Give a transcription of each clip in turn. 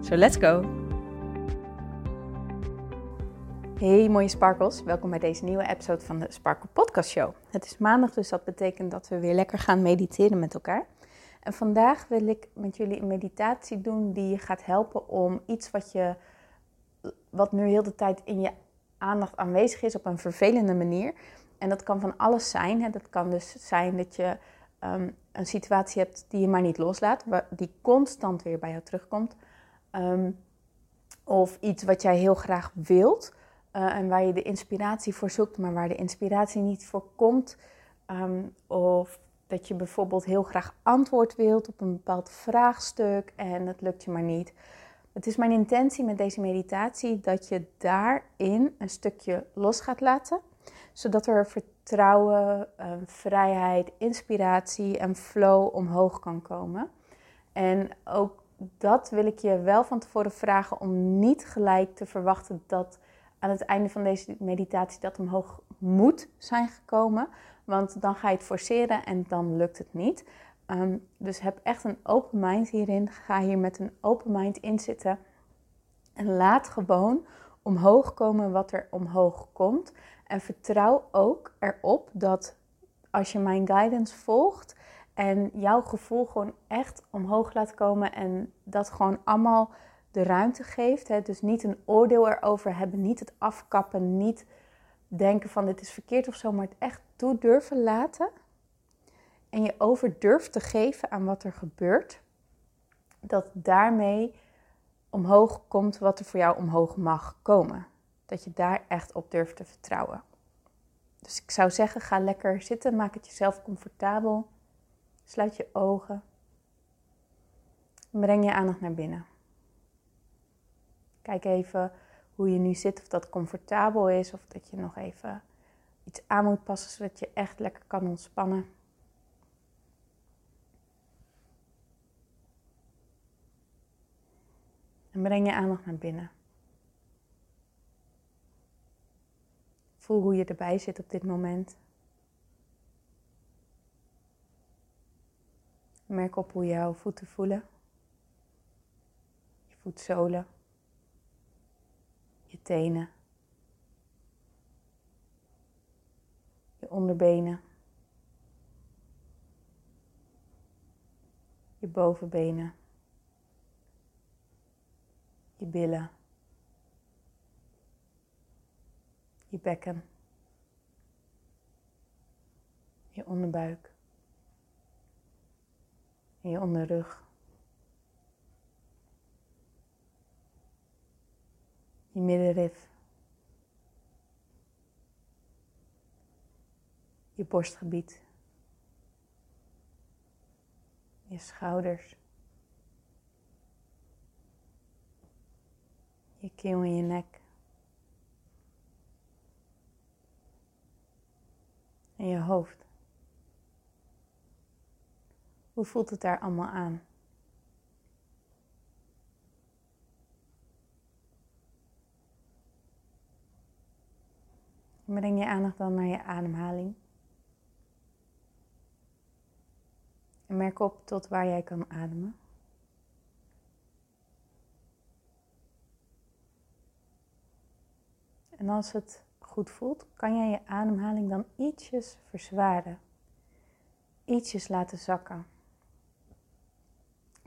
So let's go! Hey mooie sparkles, welkom bij deze nieuwe episode van de Sparkle Podcast Show. Het is maandag, dus dat betekent dat we weer lekker gaan mediteren met elkaar. En vandaag wil ik met jullie een meditatie doen die je gaat helpen om iets wat, je, wat nu heel de tijd in je aandacht aanwezig is op een vervelende manier. En dat kan van alles zijn. Hè. Dat kan dus zijn dat je um, een situatie hebt die je maar niet loslaat, die constant weer bij jou terugkomt. Um, of iets wat jij heel graag wilt uh, en waar je de inspiratie voor zoekt, maar waar de inspiratie niet voor komt. Um, of dat je bijvoorbeeld heel graag antwoord wilt op een bepaald vraagstuk en het lukt je maar niet. Het is mijn intentie met deze meditatie dat je daarin een stukje los gaat laten, zodat er vertrouwen, ehm, vrijheid, inspiratie en flow omhoog kan komen. En ook dat wil ik je wel van tevoren vragen om niet gelijk te verwachten dat aan het einde van deze meditatie dat omhoog moet zijn gekomen. Want dan ga je het forceren en dan lukt het niet. Um, dus heb echt een open mind hierin. Ga hier met een open mind in zitten. En laat gewoon omhoog komen wat er omhoog komt. En vertrouw ook erop dat als je mijn guidance volgt en jouw gevoel gewoon echt omhoog laat komen en dat gewoon allemaal de ruimte geeft. Hè? Dus niet een oordeel erover hebben, niet het afkappen, niet denken van dit is verkeerd of zo, maar het echt toe durven laten. En je over durft te geven aan wat er gebeurt. Dat daarmee omhoog komt wat er voor jou omhoog mag komen. Dat je daar echt op durft te vertrouwen. Dus ik zou zeggen, ga lekker zitten, maak het jezelf comfortabel. Sluit je ogen. En breng je aandacht naar binnen. Kijk even hoe je nu zit, of dat comfortabel is, of dat je nog even iets aan moet passen, zodat je echt lekker kan ontspannen. En breng je aandacht naar binnen. Voel hoe je erbij zit op dit moment. Merk op hoe jouw voeten voelen. Je voetzolen. Je tenen. Je onderbenen. Je bovenbenen. Je billen. Je bekken. Je onderbuik en je onderrug. Je middenrif. Je borstgebied. Je schouders. Je keel en je nek. En je hoofd. Hoe voelt het daar allemaal aan? Breng je aandacht dan naar je ademhaling. En merk op tot waar jij kan ademen. En als het goed voelt, kan jij je ademhaling dan ietsjes verzwaren. Ietsjes laten zakken.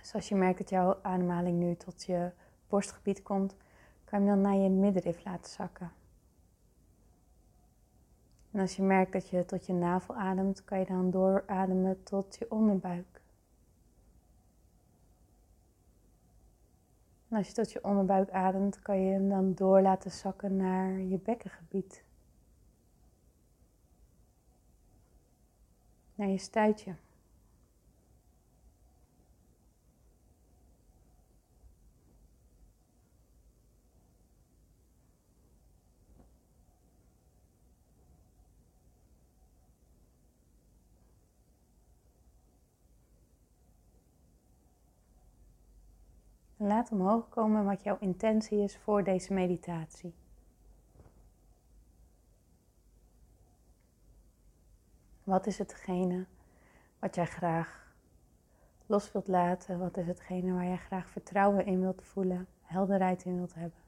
Dus als je merkt dat jouw ademhaling nu tot je borstgebied komt, kan je hem dan naar je middenrif laten zakken. En als je merkt dat je tot je navel ademt, kan je dan doorademen tot je onderbuik. En als je tot je onderbuik ademt, kan je hem dan door laten zakken naar je bekkengebied. Naar je stuitje. Laat omhoog komen wat jouw intentie is voor deze meditatie. Wat is hetgene wat jij graag los wilt laten? Wat is hetgene waar jij graag vertrouwen in wilt voelen, helderheid in wilt hebben?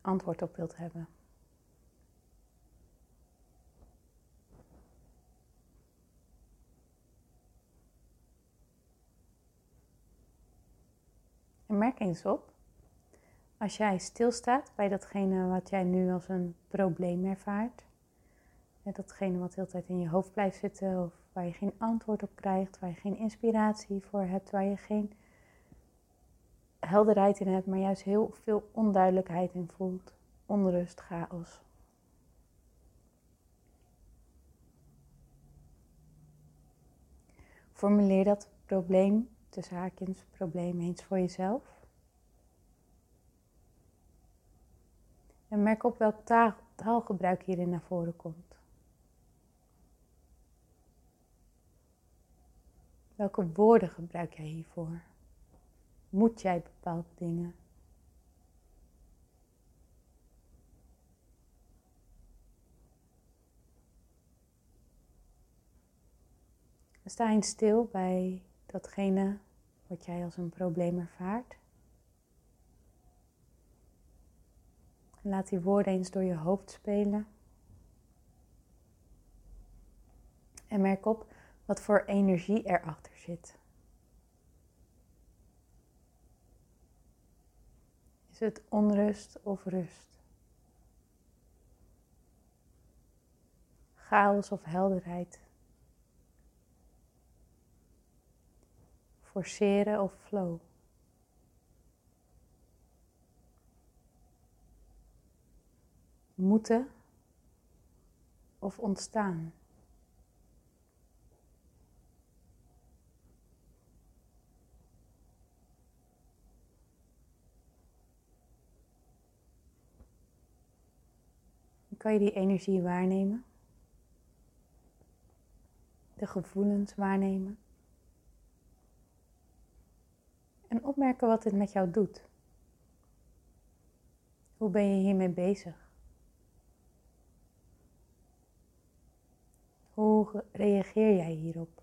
Antwoord op wilt hebben. Merk eens op, als jij stilstaat bij datgene wat jij nu als een probleem ervaart, datgene wat de hele tijd in je hoofd blijft zitten of waar je geen antwoord op krijgt, waar je geen inspiratie voor hebt, waar je geen helderheid in hebt, maar juist heel veel onduidelijkheid in voelt, onrust, chaos. Formuleer dat probleem, tussen haakjes, probleem eens voor jezelf. En merk op welk taalgebruik hierin naar voren komt. Welke woorden gebruik jij hiervoor? Moet jij bepaalde dingen? Sta eens stil bij datgene wat jij als een probleem ervaart. laat die woorden eens door je hoofd spelen. En merk op wat voor energie erachter zit. Is het onrust of rust? Chaos of helderheid? Forceren of flow? Moeten of ontstaan? kan je die energie waarnemen. De gevoelens waarnemen. En opmerken wat dit met jou doet. Hoe ben je hiermee bezig? Hoe reageer jij hierop?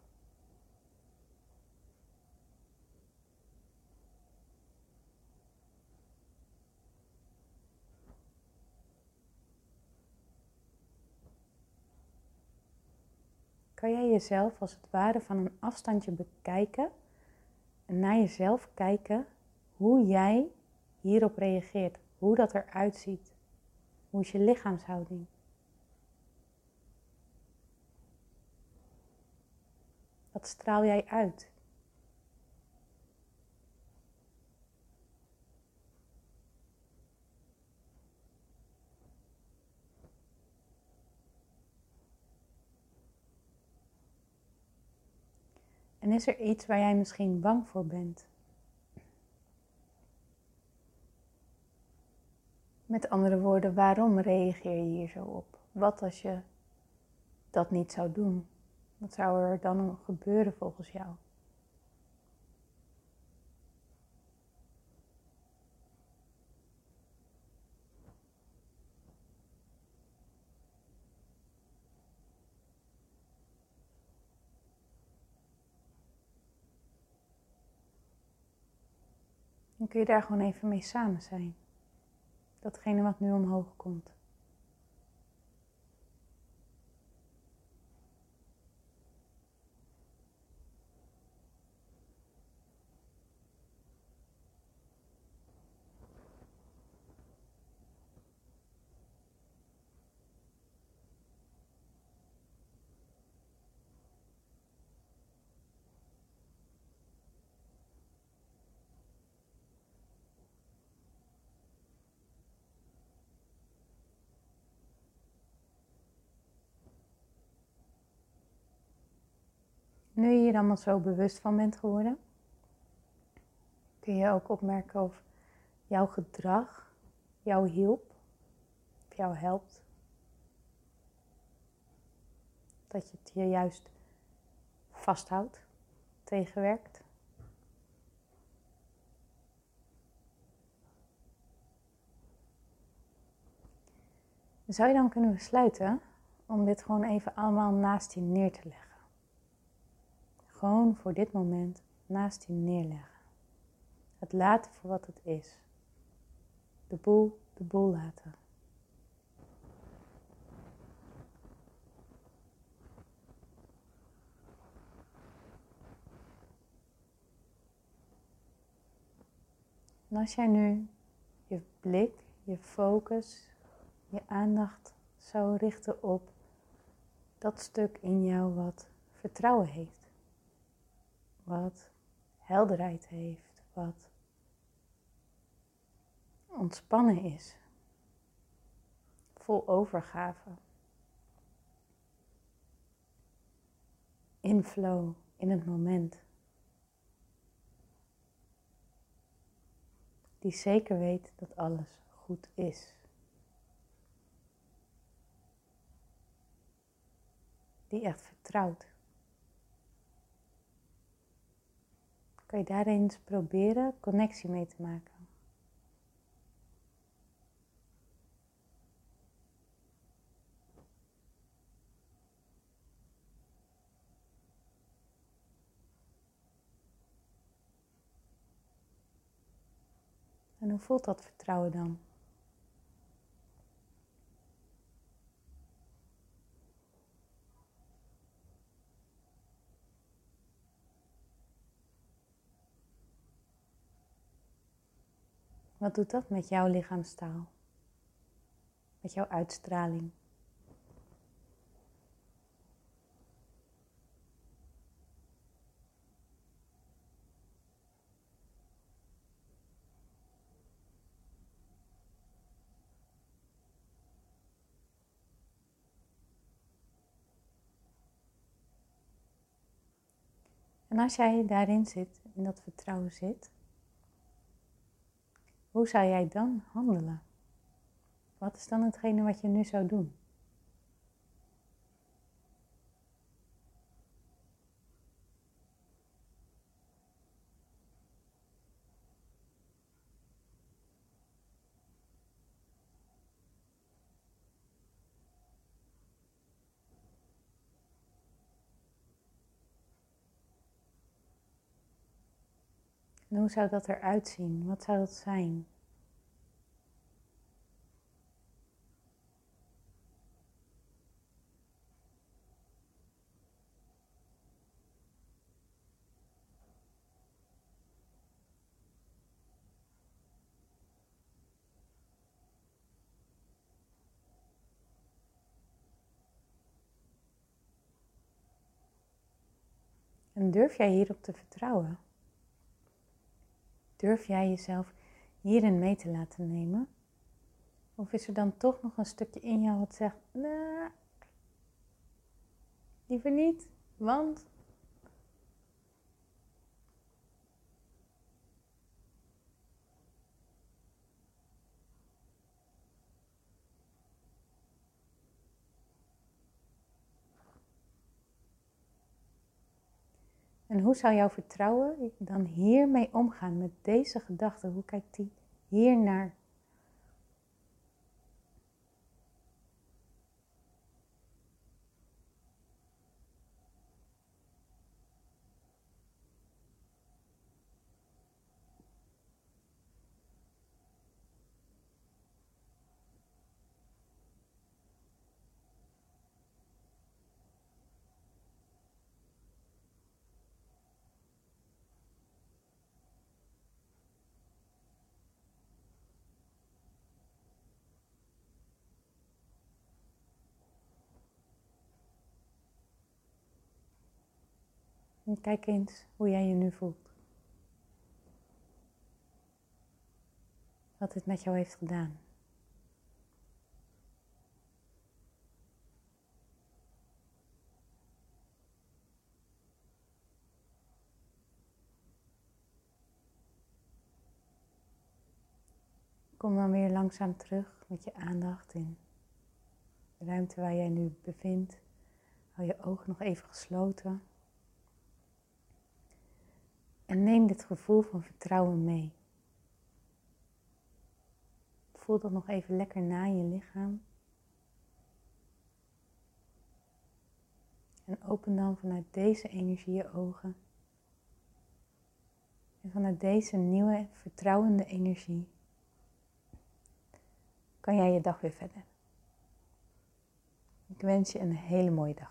kan jij jezelf als het ware van een afstandje bekijken en naar jezelf kijken hoe jij hierop reageert, hoe dat eruit ziet. Hoe is je lichaamshouding? Wat straal jij uit? En is er iets waar jij misschien bang voor bent? Met andere woorden, waarom reageer je hier zo op? Wat als je dat niet zou doen? Wat zou er dan gebeuren volgens jou? Kun je daar gewoon even mee samen zijn. Datgene wat nu omhoog komt. Nu je hier allemaal zo bewust van bent geworden, kun je ook opmerken of jouw gedrag jou hielp, of jou helpt. Dat je het je juist vasthoudt, tegenwerkt. Zou je dan kunnen besluiten om dit gewoon even allemaal naast je neer te leggen? Gewoon voor dit moment naast je neerleggen. Het laten voor wat het is. De boel de boel laten. En als jij nu je blik, je focus, je aandacht zou richten op dat stuk in jou wat vertrouwen heeft, wat helderheid heeft, wat ontspannen is, vol overgave, in flow, in het moment. Die zeker weet dat alles goed is. Die echt vertrouwt. Kan je daar eens proberen connectie mee te maken? En hoe voelt dat vertrouwen dan? Wat doet dat met jouw lichaamstaal? Met jouw uitstraling? En als jij daarin zit, in dat vertrouwen zit, hoe zou jij dan handelen? Wat is dan hetgene wat je nu zou doen? Hoe zou dat eruit zien? Wat zou dat zijn? En durf jij hierop te vertrouwen? Durf jij jezelf hierin mee te laten nemen? Of is er dan toch nog een stukje in jou wat zegt, nee, liever niet, want En hoe zou jouw vertrouwen dan hiermee omgaan met deze gedachte? Hoe kijkt die hier naar? En kijk eens hoe jij je nu voelt. Wat dit met jou heeft gedaan. Kom dan weer langzaam terug met je aandacht in de ruimte waar jij nu bevindt. Hou je ogen nog even gesloten. En neem dit gevoel van vertrouwen mee. Voel dat nog even lekker na je lichaam. En open dan vanuit deze energie je ogen. En vanuit deze nieuwe vertrouwende energie kan jij je dag weer verder. Ik wens je een hele mooie dag.